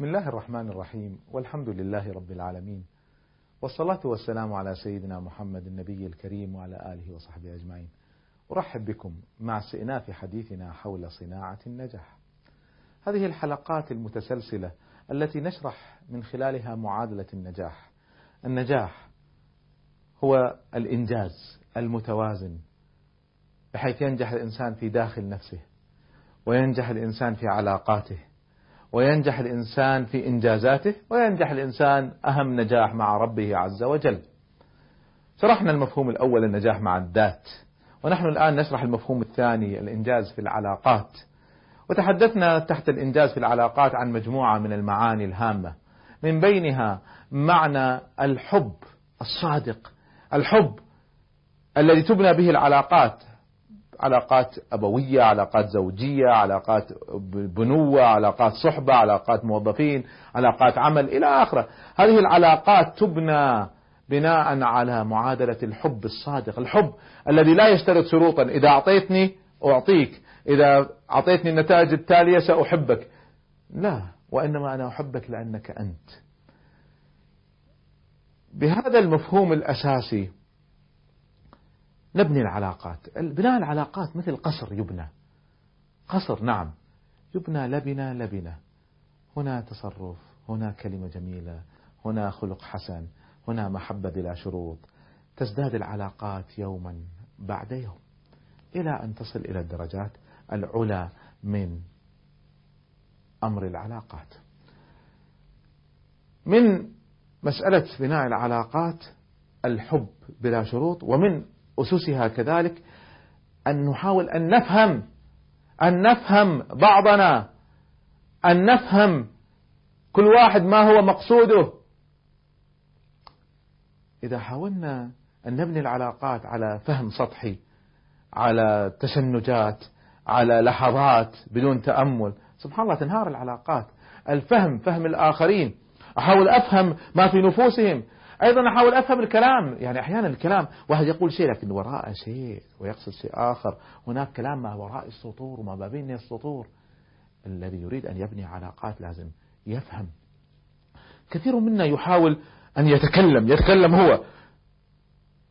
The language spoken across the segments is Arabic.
بسم الله الرحمن الرحيم والحمد لله رب العالمين والصلاة والسلام على سيدنا محمد النبي الكريم وعلى آله وصحبه أجمعين. أرحب بكم مع استئناف حديثنا حول صناعة النجاح. هذه الحلقات المتسلسلة التي نشرح من خلالها معادلة النجاح. النجاح هو الإنجاز المتوازن بحيث ينجح الإنسان في داخل نفسه وينجح الإنسان في علاقاته. وينجح الإنسان في إنجازاته وينجح الإنسان أهم نجاح مع ربه عز وجل. شرحنا المفهوم الأول النجاح مع الذات. ونحن الآن نشرح المفهوم الثاني الإنجاز في العلاقات. وتحدثنا تحت الإنجاز في العلاقات عن مجموعة من المعاني الهامة. من بينها معنى الحب الصادق الحب الذي تبنى به العلاقات. علاقات أبوية علاقات زوجية علاقات بنوة علاقات صحبة علاقات موظفين علاقات عمل إلى آخره. هذه العلاقات تبنى بناء على معادلة الحب الصادق الحب الذي لا يشترط شروطا. إذا أعطيتني أعطيك إذا أعطيتني النتائج التالية سأحبك. لا وإنما أنا أحبك لأنك أنت. بهذا المفهوم الأساسي نبني العلاقات. بناء العلاقات مثل قصر يبنى. قصر نعم. يبنى لبنة لبنة. هنا تصرف هنا كلمة جميلة هنا خلق حسن هنا محبة بلا شروط. تزداد العلاقات يوما بعد يوم. إلى أن تصل إلى الدرجات العلى من أمر العلاقات. من مسألة بناء العلاقات الحب بلا شروط ومن أسسها كذلك أن نحاول أن نفهم أن نفهم بعضنا أن نفهم كل واحد ما هو مقصوده. إذا حاولنا أن نبني العلاقات على فهم سطحي على تشنجات على لحظات بدون تأمل. سبحان الله تنهار العلاقات. الفهم فهم الآخرين. أحاول أفهم ما في نفوسهم. أيضا أحاول أفهم الكلام. يعني أحيانا الكلام واحد يقول شيء لكن وراءه شيء ويقصد شيء آخر. هناك كلام ما وراء السطور وما بين السطور. الذي يريد أن يبني علاقات لازم يفهم. كثير منا يحاول أن يتكلم. يتكلم هو.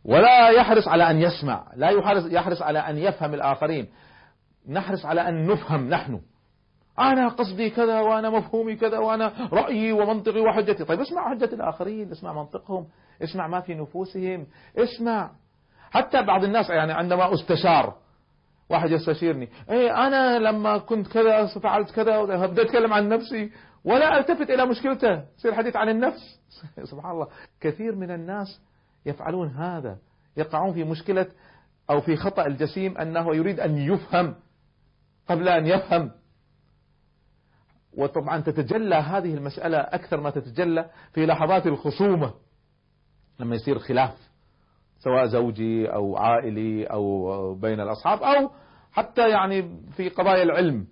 ولا يحرص على أن يسمع. لا يحرص, يحرص على أن يفهم الآخرين. نحرص على أن نفهم نحن. أنا قصدي كذا وأنا مفهومي كذا وأنا رأيي ومنطقي وحجتي. طيب اسمع حجة الآخرين اسمع منطقهم اسمع ما في نفوسهم اسمع. حتى بعض الناس يعني عندما أستشار واحد يستشيرني إيه أنا لما كنت كذا فعلت كذا بدأت أتكلم عن نفسي ولا ألتفت إلى مشكلته يصير حديث عن النفس. سبحان الله. كثير من الناس يفعلون هذا يقعون في مشكلة أو في خطأ الجسيم أنه يريد أن يفهم قبل أن يفهم. وطبعا تتجلى هذه المسألة أكثر ما تتجلى في لحظات الخصومة لما يصير خلاف سواء زوجي أو عائلي أو بين الأصحاب أو حتى يعني في قضايا العلم.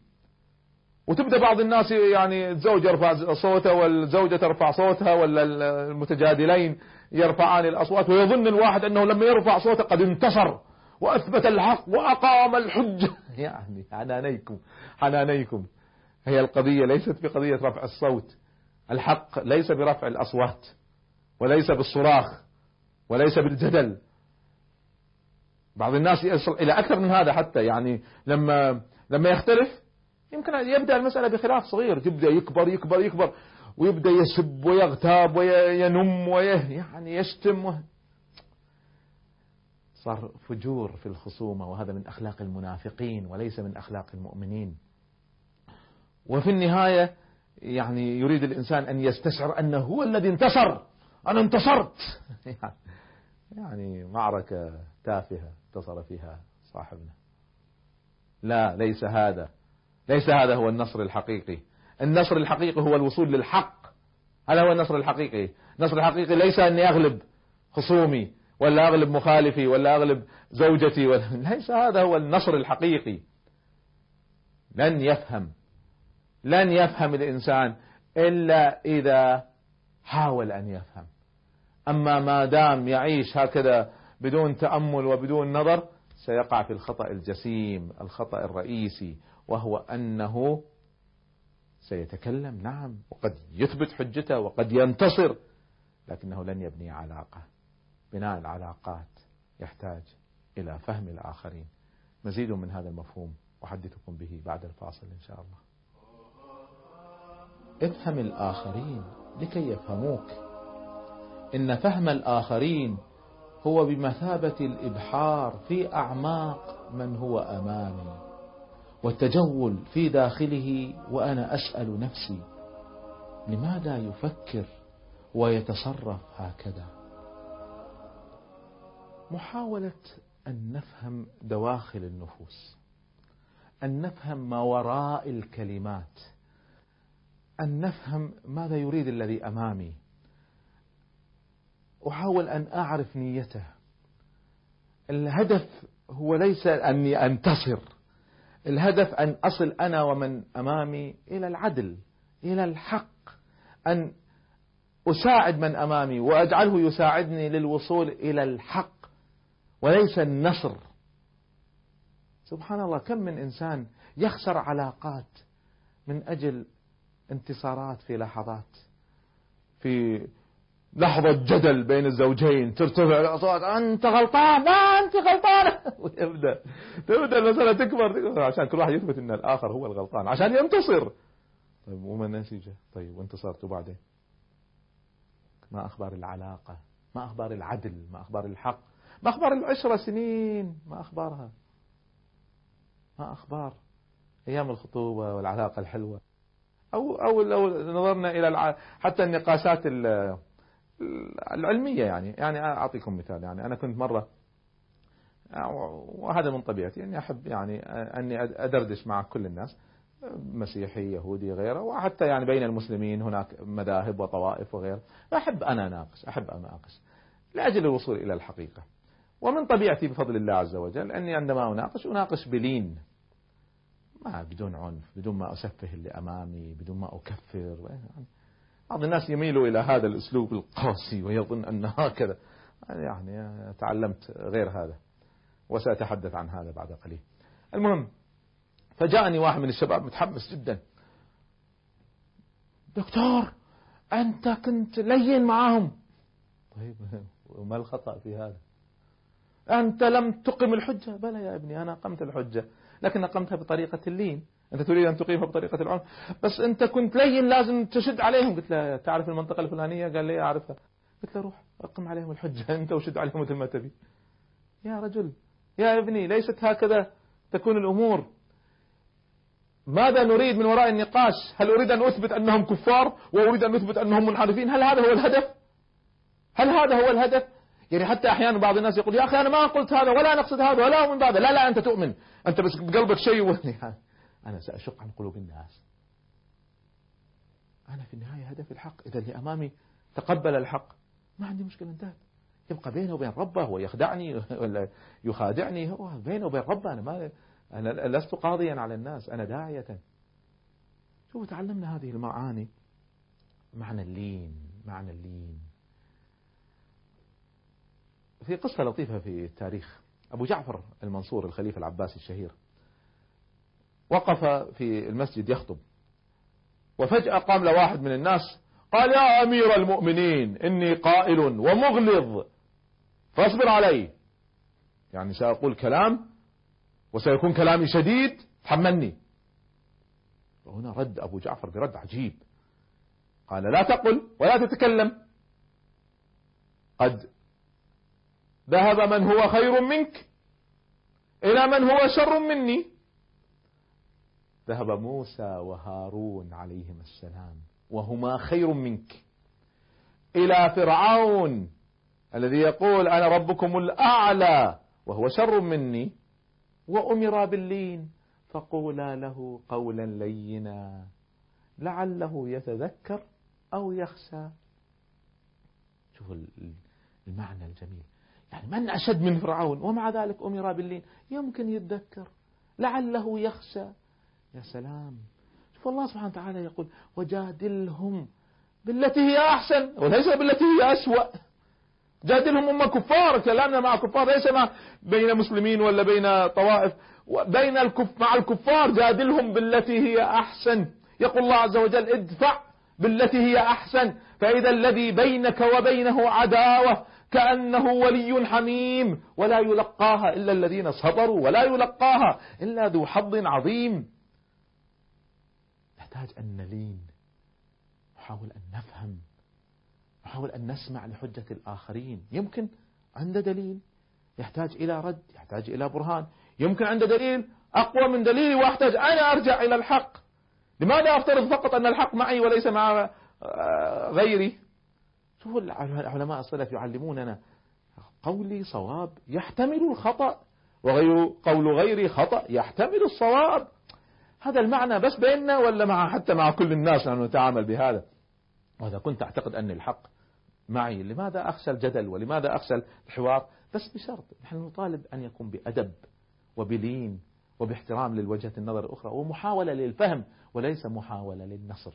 وتبدأ بعض الناس يعني الزوج يرفع صوته والزوجة ترفع صوتها ولا المتجادلين يرفعان الأصوات ويظن الواحد أنه لما يرفع صوته قد انتصر وأثبت الحق وأقام الحجة. يعني حنانيكم حنانيكم. هي القضية ليست بقضية رفع الصوت. الحق ليس برفع الأصوات وليس بالصراخ وليس بالجدل. بعض الناس يصل إلى أكثر من هذا حتى يعني لما لما يختلف يمكن يبدأ المسألة بخلاف صغير. يبدأ يكبر يكبر يكبر ويبدأ يسب ويغتاب وينم ويعني يشتم صار فجور في الخصومة وهذا من أخلاق المنافقين وليس من أخلاق المؤمنين. وفي النهاية يعني يريد الإنسان أن يستشعر أنه هو الذي انتصر. أنا انتصرت. يعني معركة تافهة انتصر فيها صاحبنا. لا ليس هذا. ليس هذا هو النصر الحقيقي. النصر الحقيقي هو الوصول للحق. هذا هو النصر الحقيقي. النصر الحقيقي ليس أني أغلب خصومي ولا أغلب مخالفي ولا أغلب زوجتي ولا ليس هذا هو النصر الحقيقي. لن يفهم لن يفهم الإنسان إلا إذا حاول أن يفهم. أما ما دام يعيش هكذا بدون تأمل وبدون نظر سيقع في الخطأ الجسيم الخطأ الرئيسي وهو أنه سيتكلم. نعم وقد يثبت حجته وقد ينتصر لكنه لن يبني علاقة. بناء العلاقات يحتاج إلى فهم الآخرين. مزيد من هذا المفهوم أحدثكم به بعد الفاصل إن شاء الله. افهم الآخرين لكي يفهموك. إن فهم الآخرين هو بمثابة الإبحار في أعماق من هو أمامي والتجول في داخله وأنا أسأل نفسي لماذا يفكر ويتصرف هكذا؟ محاولة أن نفهم دواخل النفوس أن نفهم ما وراء الكلمات أن نفهم ماذا يريد الذي أمامي. أحاول أن أعرف نيته. الهدف هو ليس أني أنتصر. الهدف أن أصل أنا ومن أمامي إلى العدل إلى الحق. أن أساعد من أمامي وأجعله يساعدني للوصول إلى الحق وليس النصر. سبحان الله كم من إنسان يخسر علاقات من أجل انتصارات في لحظات في لحظة جدل بين الزوجين ترتفع الأصوات أنت غلطان لا أنت غلطان. ويبدأ تبدأ المسألة تكبر, تكبر عشان كل واحد يثبت أن الآخر هو الغلطان عشان ينتصر. طيب وما النتيجة؟ طيب وانتصرت وبعدين ما أخبار العلاقة؟ ما أخبار العدل؟ ما أخبار الحق؟ ما أخبار العشرة سنين؟ ما أخبارها؟ ما أخبار أيام الخطوبة والعلاقة الحلوة؟ أو أو لو نظرنا إلى حتى النقاشات العلمية يعني. يعني أعطيكم مثال. يعني أنا كنت مرة وهذا من طبيعتي أني أحب يعني أني أدردش مع كل الناس مسيحي يهودي غيره وحتى يعني بين المسلمين هناك مذاهب وطوائف وغيره أحب أنا أناقش أحب أناقش لأجل الوصول إلى الحقيقة. ومن طبيعتي بفضل الله عز وجل أني عندما أناقش أناقش بلين. ما بدون عنف بدون ما أسفه اللي أمامي بدون ما أكفر. بعض الناس يميلوا إلى هذا الأسلوب القاسي ويظن أن هكذا. يعني تعلمت غير هذا وسأتحدث عن هذا بعد قليل. المهم فجاءني واحد من الشباب متحمس جدا. دكتور أنت كنت لين معاهم. طيب وما الخطأ في هذا؟ أنت لم تقم الحجة. بلى يا ابني أنا قمت الحجة. لكن أقمتها بطريقة اللين. أنت تريد أن تقيمها بطريقة العنف. بس أنت كنت لين لازم تشد عليهم. قلت له تعرف المنطقة الفلانية؟ قال لي أعرفها. قلت له روح أقم عليهم الحجة. أنت وشد عليهم مثل ما تبي. يا رجل يا ابني ليست هكذا تكون الأمور. ماذا نريد من وراء النقاش؟ هل أريد أن أثبت أنهم كفار وأريد أن أثبت أنهم منحرفين؟ هل هذا هو الهدف؟ هل هذا هو الهدف؟ يعني حتى أحيانا بعض الناس يقول يا أخي أنا ما قلت هذا ولا نقصد هذا ولا من هذا لا لا أنت تؤمن. أنت بس بقلبك شيء أنا سأشق عن قلوب الناس. أنا في النهاية هدفي الحق. إذا اللي أمامي تقبل الحق ما عندي مشكلة انتهت. يبقى بينه وبين ربه هو يخدعني ولا يخادعني هو. بينه وبين ربه أنا ما أنا لست قاضيا على الناس أنا داعية. شوفوا تعلمنا هذه المعاني. معنى اللين معنى اللين. في قصة لطيفة في التاريخ. أبو جعفر المنصور الخليفة العباسي الشهير وقف في المسجد يخطب وفجأة قام له واحد من الناس قال يا أمير المؤمنين إني قائل ومغلظ فاصبر علي. يعني سأقول كلام وسيكون كلامي شديد تحملني وهنا رد أبو جعفر برد عجيب. قال لا تقل ولا تتكلم قد ذهب من هو خير منك إلى من هو شر مني. ذهب موسى وهارون عليهما السلام وهما خير منك. إلى فرعون الذي يقول أنا ربكم الأعلى وهو شر مني. وأمر باللين فقولا له قولا لينا لعله يتذكر أو يخشى. شوفوا المعنى الجميل. يعني من أشد من فرعون ومع ذلك أمر باللين. يمكن يتذكر لعله يخشى. يا سلام. شوف الله سبحانه وتعالى يقول وجادلهم بالتي هي أحسن وليس بالتي هي أسوأ. جادلهم هم كفار كلامنا مع كفار ليس بين مسلمين ولا بين طوائف. بين الكف مع الكفار جادلهم بالتي هي أحسن. يقول الله عز وجل ادفع بالتي هي أحسن. فإذا الذي بينك وبينه عداوة كأنه ولي حميم. ولا يلقاها إلا الذين صبروا ولا يلقاها إلا ذو حظ عظيم. نحتاج أن نلين نحاول أن نفهم نحاول أن نسمع لحجة الآخرين. يمكن عنده دليل يحتاج إلى رد يحتاج إلى برهان. يمكن عنده دليل أقوى من دليلي وأحتاج أنا أرجع إلى الحق. لماذا أفترض فقط أن الحق معي وليس مع غيري؟ شوفوا العلماء السلف يعلموننا قولي صواب يحتمل الخطأ وغير قول غيري خطأ يحتمل الصواب. هذا المعنى بس بيننا ولا مع حتى مع كل الناس نحن نتعامل بهذا؟ وإذا كنت أعتقد أن الحق معي لماذا أخشى الجدل ولماذا أخشى الحوار بس بشرط نحن نطالب أن يكون بأدب وبلين وباحترام للوجهة النظر الأخرى ومحاولة للفهم وليس محاولة للنصر.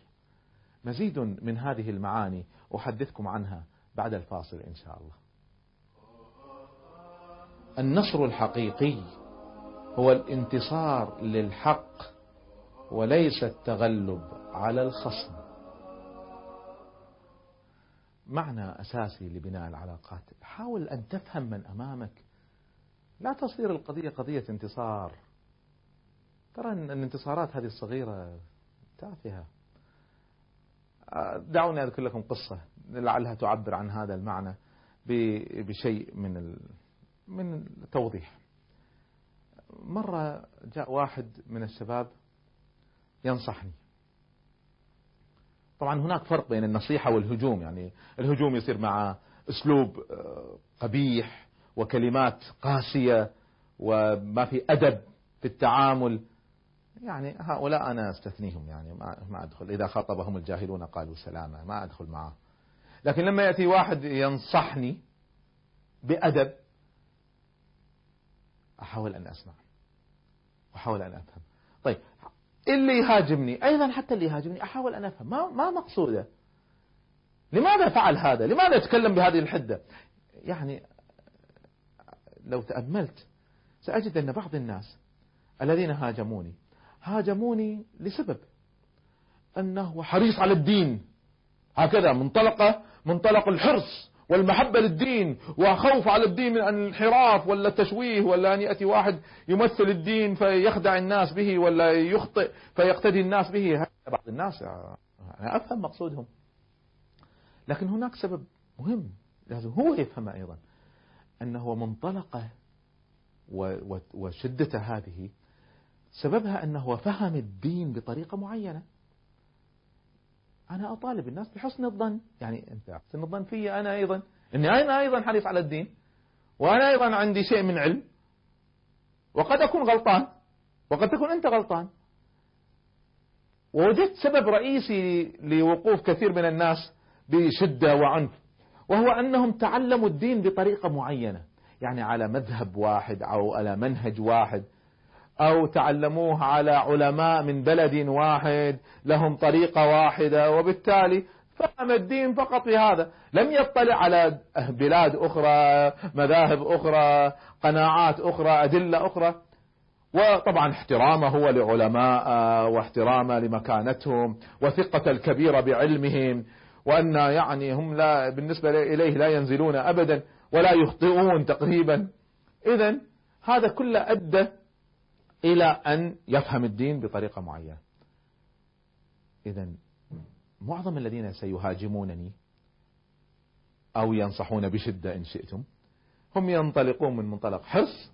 مزيد من هذه المعاني أحدثكم عنها بعد الفاصل إن شاء الله. النصر الحقيقي هو الانتصار للحق وليس التغلب على الخصم. معنى أساسي لبناء العلاقات حاول أن تفهم من أمامك. لا تصير القضية قضية انتصار. ترى أن الانتصارات هذه الصغيرة تافهة. دعوني أذكر لكم قصة لعلها تعبر عن هذا المعنى بشيء من من التوضيح مرة جاء واحد من الشباب ينصحني. طبعا هناك فرق بين النصيحة والهجوم يعني الهجوم يصير مع أسلوب آه، قبيح وكلمات قاسية وما في أدب في التعامل يعني هؤلاء أنا أستثنيهم يعني ما, أدخل. إذا خاطبهم الجاهلون قالوا سلاما ما أدخل معه. لكن لما يأتي واحد ينصحني بأدب أحاول أن أسمع وأحاول أن أفهم. طيب اللي يهاجمني أيضا حتى اللي يهاجمني أحاول أن أفهم. ما, ما مقصوده؟ لماذا فعل هذا؟ لماذا يتكلم بهذه الحدة؟ يعني لو تأملت سأجد أن بعض الناس الذين هاجموني هاجموني لسبب. أنه حريص على الدين. هكذا منطلقة منطلق الحرص والمحبة للدين وخوف على الدين من الانحراف ولا التشويه ولا أن يأتي واحد يمثل الدين فيخدع الناس به ولا يخطئ فيقتدي الناس به. بعض الناس أنا أفهم مقصودهم. لكن هناك سبب مهم لازم هو يفهم أيضا. أنه منطلقة وشدته هذه سببها أنه فهم الدين بطريقة معينة. أنا أطالب الناس بحسن الظن. يعني أنت حسن الظن في أنا أيضا. أني أنا أيضا حريص على الدين. وأنا أيضا عندي شيء من علم. وقد أكون غلطان. وقد تكون أنت غلطان. ووجدت سبب رئيسي لوقوف كثير من الناس بشدة وعنف. وهو أنهم تعلموا الدين بطريقة معينة. يعني على مذهب واحد أو على منهج واحد. أو تعلموه على علماء من بلد واحد لهم طريقة واحدة وبالتالي فهم الدين فقط بهذا لم يطلع على بلاد أخرى مذاهب أخرى قناعات أخرى أدلة أخرى. وطبعا احترامه هو لعلماء واحترامه لمكانتهم وثقة الكبيرة بعلمهم وأن يعني هم لا بالنسبة إليه لا ينزلون أبدا ولا يخطئون تقريبا. إذا هذا كله أدى إلى أن يفهم الدين بطريقة معينة. إذا معظم الذين سيهاجمونني أو ينصحون بشدة إن شئتم هم ينطلقون من منطلق حرص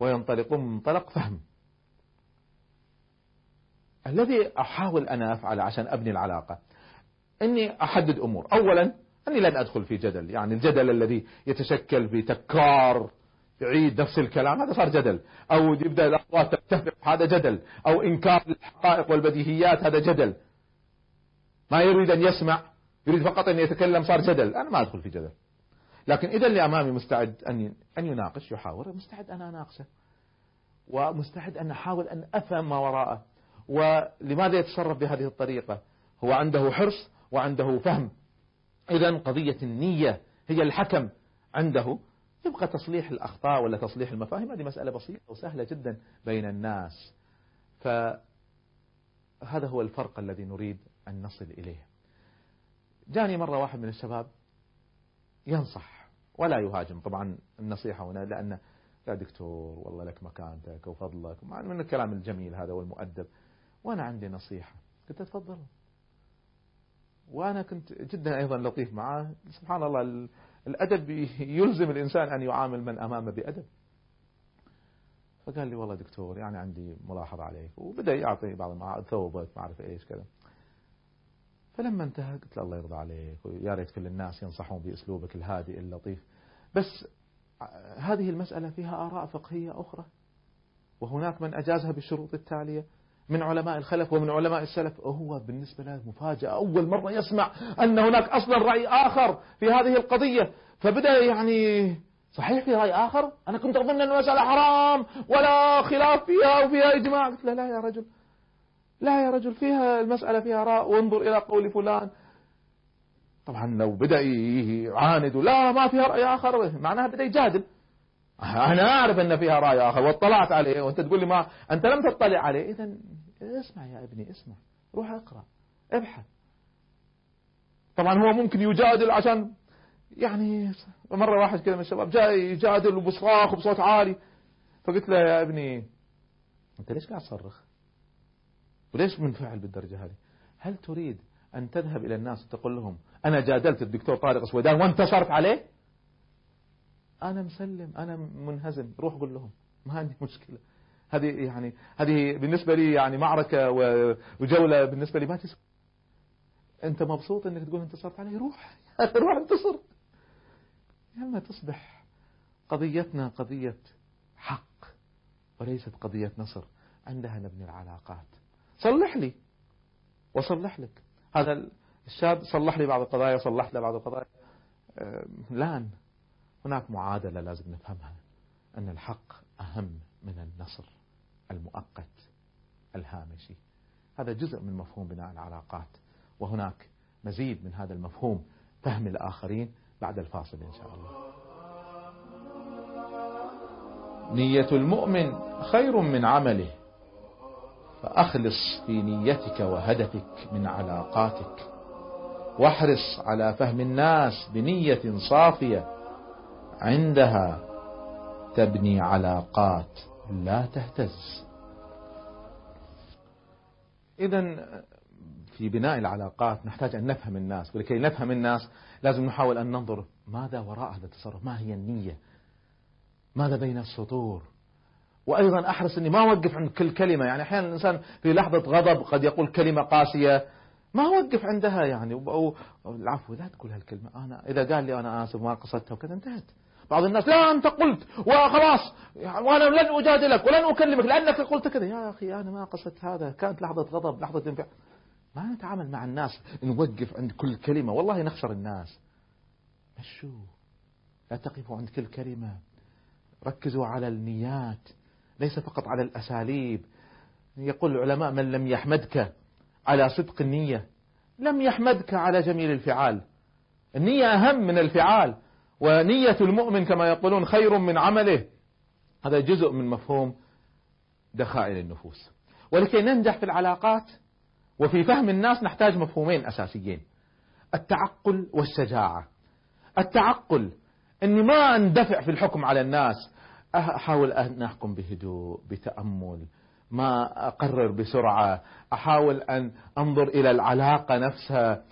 وينطلقون من منطلق فهم. الذي أحاول أنا أفعله عشان أبني العلاقة أني أحدد أمور. أولا أني لن أدخل في جدل يعني الجدل الذي يتشكل بتكرار يعيد نفس الكلام هذا صار جدل. أو يبدأ الأصوات تتفق هذا جدل. أو إنكار الحقائق والبديهيات هذا جدل. ما يريد أن يسمع يريد فقط أن يتكلم صار جدل. أنا ما أدخل في جدل. لكن إذا اللي أمامي مستعد أن أن يناقش يحاور. مستعد أنا أناقشه. ومستعد أن أحاول أن أفهم ما وراءه. ولماذا يتصرف بهذه الطريقة؟ هو عنده حرص وعنده فهم. إذا قضية النية هي الحكم عنده. يبقى تصليح الأخطاء ولا تصليح المفاهيم؟ هذه مسألة بسيطة وسهلة جدا بين الناس. ف هذا هو الفرق الذي نريد أن نصل إليه. جاني مرة واحد من الشباب ينصح ولا يهاجم. طبعا النصيحة هنا لأن يا دكتور والله لك مكانتك وفضلك من الكلام الجميل هذا والمؤدب. وأنا عندي نصيحة. قلت تفضل. وأنا كنت جدا أيضا لطيف معاه. سبحان الله الأدب يلزم الإنسان أن يعامل من أمامه بأدب. فقال لي والله دكتور يعني عندي ملاحظة عليك. وبدأ يعطي بعض ثوبك ما أعرف إيش كذا. فلما انتهى قلت له الله يرضى عليك ويا ريت كل الناس ينصحون بأسلوبك الهادئ اللطيف. بس هذه المسألة فيها آراء فقهية أخرى وهناك من أجازها بالشروط التالية. من علماء الخلف ومن علماء السلف. هو بالنسبة له مفاجأة. أول مرة يسمع أن هناك أصلا رأي آخر في هذه القضية. فبدأ يعني صحيح في رأي آخر؟ أنا كنت أظن أن المسألة حرام ولا خلاف فيها وفيها إجماع. قلت له لا يا رجل لا يا رجل فيها المسألة فيها راء وانظر إلى قول فلان. طبعا لو بدأ يعاند لا ما فيها رأي آخر. معناها بدأ يجادل. أنا أعرف أن فيها رأي آخر واطلعت عليه. وأنت تقول لي ما أنت لم تطلع عليه. إذا اسمع يا ابني اسمع. روح اقرأ ابحث. طبعا هو ممكن يجادل عشان يعني مرة واحد كذا من الشباب جاء يجادل بصراخ وبصوت عالي. فقلت له يا ابني أنت ليش قاعد تصرخ؟ وليش منفعل بالدرجة هذه؟ هل تريد أن تذهب إلى الناس وتقول لهم أنا جادلت الدكتور طارق سويدان وانتصرت عليه؟ أنا مسلم أنا منهزم. روح قول لهم ما عندي مشكلة. هذه يعني هذه بالنسبة لي يعني معركة وجولة بالنسبة لي ما تسوى أنت مبسوط أنك تقول انتصرت عليه؟ روح روح انتصر. لما تصبح قضيتنا قضية حق وليست قضية نصر. عندها نبني العلاقات. صلح لي وصلح لك. هذا الشاب صلح لي بعض القضايا صلح لي بعض القضايا. الآن هناك معادلة لازم نفهمها. أن الحق أهم من النصر. المؤقت الهامشي. هذا جزء من مفهوم بناء العلاقات وهناك مزيد من هذا المفهوم فهم الآخرين بعد الفاصل إن شاء الله. نية المؤمن خير من عمله فأخلص في نيتك وهدفك من علاقاتك. واحرص على فهم الناس بنية صافية عندها تبني علاقات. لا تهتز. إذا في بناء العلاقات نحتاج أن نفهم الناس ولكي نفهم الناس لازم نحاول أن ننظر ماذا وراء هذا التصرف ما هي النية؟ ماذا بين السطور؟ وأيضا أحرص أني ما أوقف عند كل كلمة يعني أحيانا الإنسان في لحظة غضب قد يقول كلمة قاسية. ما أوقف عندها يعني العفو لا تقول هالكلمة أنا إذا قال لي أنا آسف ما قصدتها وكذا انتهت. بعض الناس لا أنت قلت وخلاص وأنا لن أجادلك ولن أكلمك لأنك قلت كذا. يا أخي أنا ما قصدت هذا كانت لحظة غضب لحظة انفعال. ما نتعامل مع الناس نوقف عند كل كلمة والله نخسر الناس. مشوا لا تقفوا عند كل كلمة ركزوا على النيات ليس فقط على الأساليب. يقول العلماء من لم يحمدك على صدق النية لم يحمدك على جميل الفعال. النية أهم من الفعال. ونية المؤمن كما يقولون خير من عمله. هذا جزء من مفهوم دخائل النفوس. ولكي ننجح في العلاقات وفي فهم الناس نحتاج مفهومين أساسيين. التعقل والشجاعة. التعقل أني ما أندفع في الحكم على الناس. أحاول أن أحكم بهدوء بتأمل ما أقرر بسرعة. أحاول أن أنظر إلى العلاقة نفسها.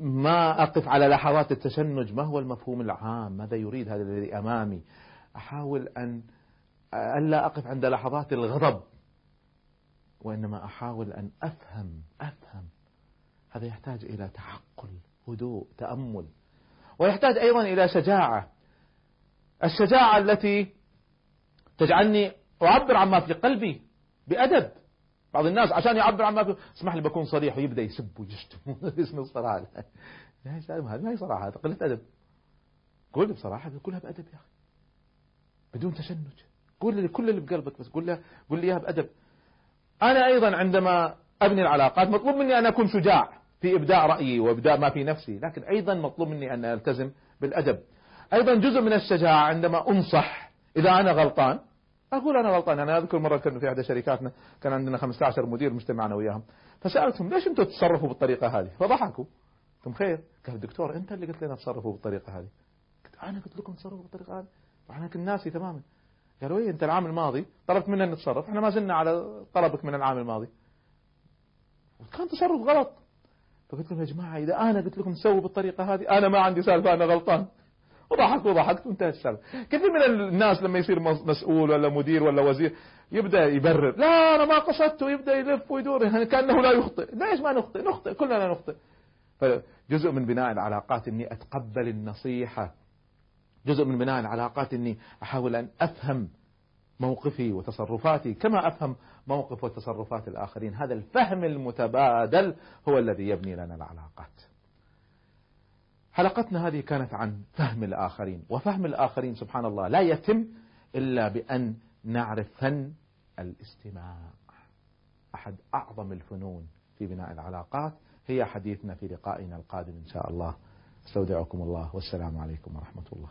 ما أقف على لحظات التشنج ما هو المفهوم العام؟ ماذا يريد هذا الذي أمامي؟ أحاول أن ألا أقف عند لحظات الغضب وإنما أحاول أن أفهم أفهم. هذا يحتاج إلى تعقل هدوء تأمل ويحتاج أيضا إلى شجاعة. الشجاعة التي تجعلني أعبر عما في قلبي بأدب. بعض الناس عشان يعبر عما في اسمح لي بكون صريح ويبدأ يسب ويشتم. باسم الصراحة. يا سالم هذه ما هي صراحة هذا قلة أدب. قول بصراحة قولها بأدب يا أخي. بدون تشنج. قول لي كل اللي بقلبك بس قول له قول لي إياها بأدب. أنا أيضا عندما أبني العلاقات مطلوب مني أن أكون شجاع في إبداء رأيي وإبداء ما في نفسي لكن أيضا مطلوب مني أن ألتزم بالأدب. أيضا جزء من الشجاعة عندما أنصح إذا أنا غلطان أقول أنا غلطان أنا أذكر مرة كنا في إحدى شركاتنا كان عندنا 15 مدير مجتمع أنا وياهم. فسألتهم ليش أنتم تتصرفوا بالطريقة هذه؟ فضحكوا. قلت خير. قال الدكتور أنت اللي قلت لنا تصرفوا بالطريقة هذه. قلت أنا قلت لكم تصرفوا بالطريقة هذه؟ إحنا كنا ناسي تماما. قالوا إيه أنت العام الماضي طلبت منا نتصرف إحنا ما زلنا على طلبك من العام الماضي. كان تصرف غلط. فقلت لهم يا جماعة إذا أنا قلت لكم سووا بالطريقة هذه أنا ما عندي سالفة أنا غلطان. وضحكت وضحكت وانتهت السالفه كثير من الناس لما يصير مسؤول ولا مدير ولا وزير يبدأ يبرر. لا أنا ما قصدت ويبدأ يلف ويدور يعني كأنه لا يخطئ. ليش ما نخطئ؟ نخطئ كلنا نخطئ. فجزء من بناء العلاقات إني أتقبل النصيحة. جزء من بناء العلاقات إني أحاول أن أفهم موقفي وتصرفاتي كما أفهم موقف وتصرفات الآخرين. هذا الفهم المتبادل هو الذي يبني لنا العلاقات. حلقتنا هذه كانت عن فهم الآخرين وفهم الآخرين سبحان الله لا يتم إلا بأن نعرف فن الاستماع. أحد أعظم الفنون في بناء العلاقات هي حديثنا في لقائنا القادم إن شاء الله. أستودعكم الله والسلام عليكم ورحمة الله.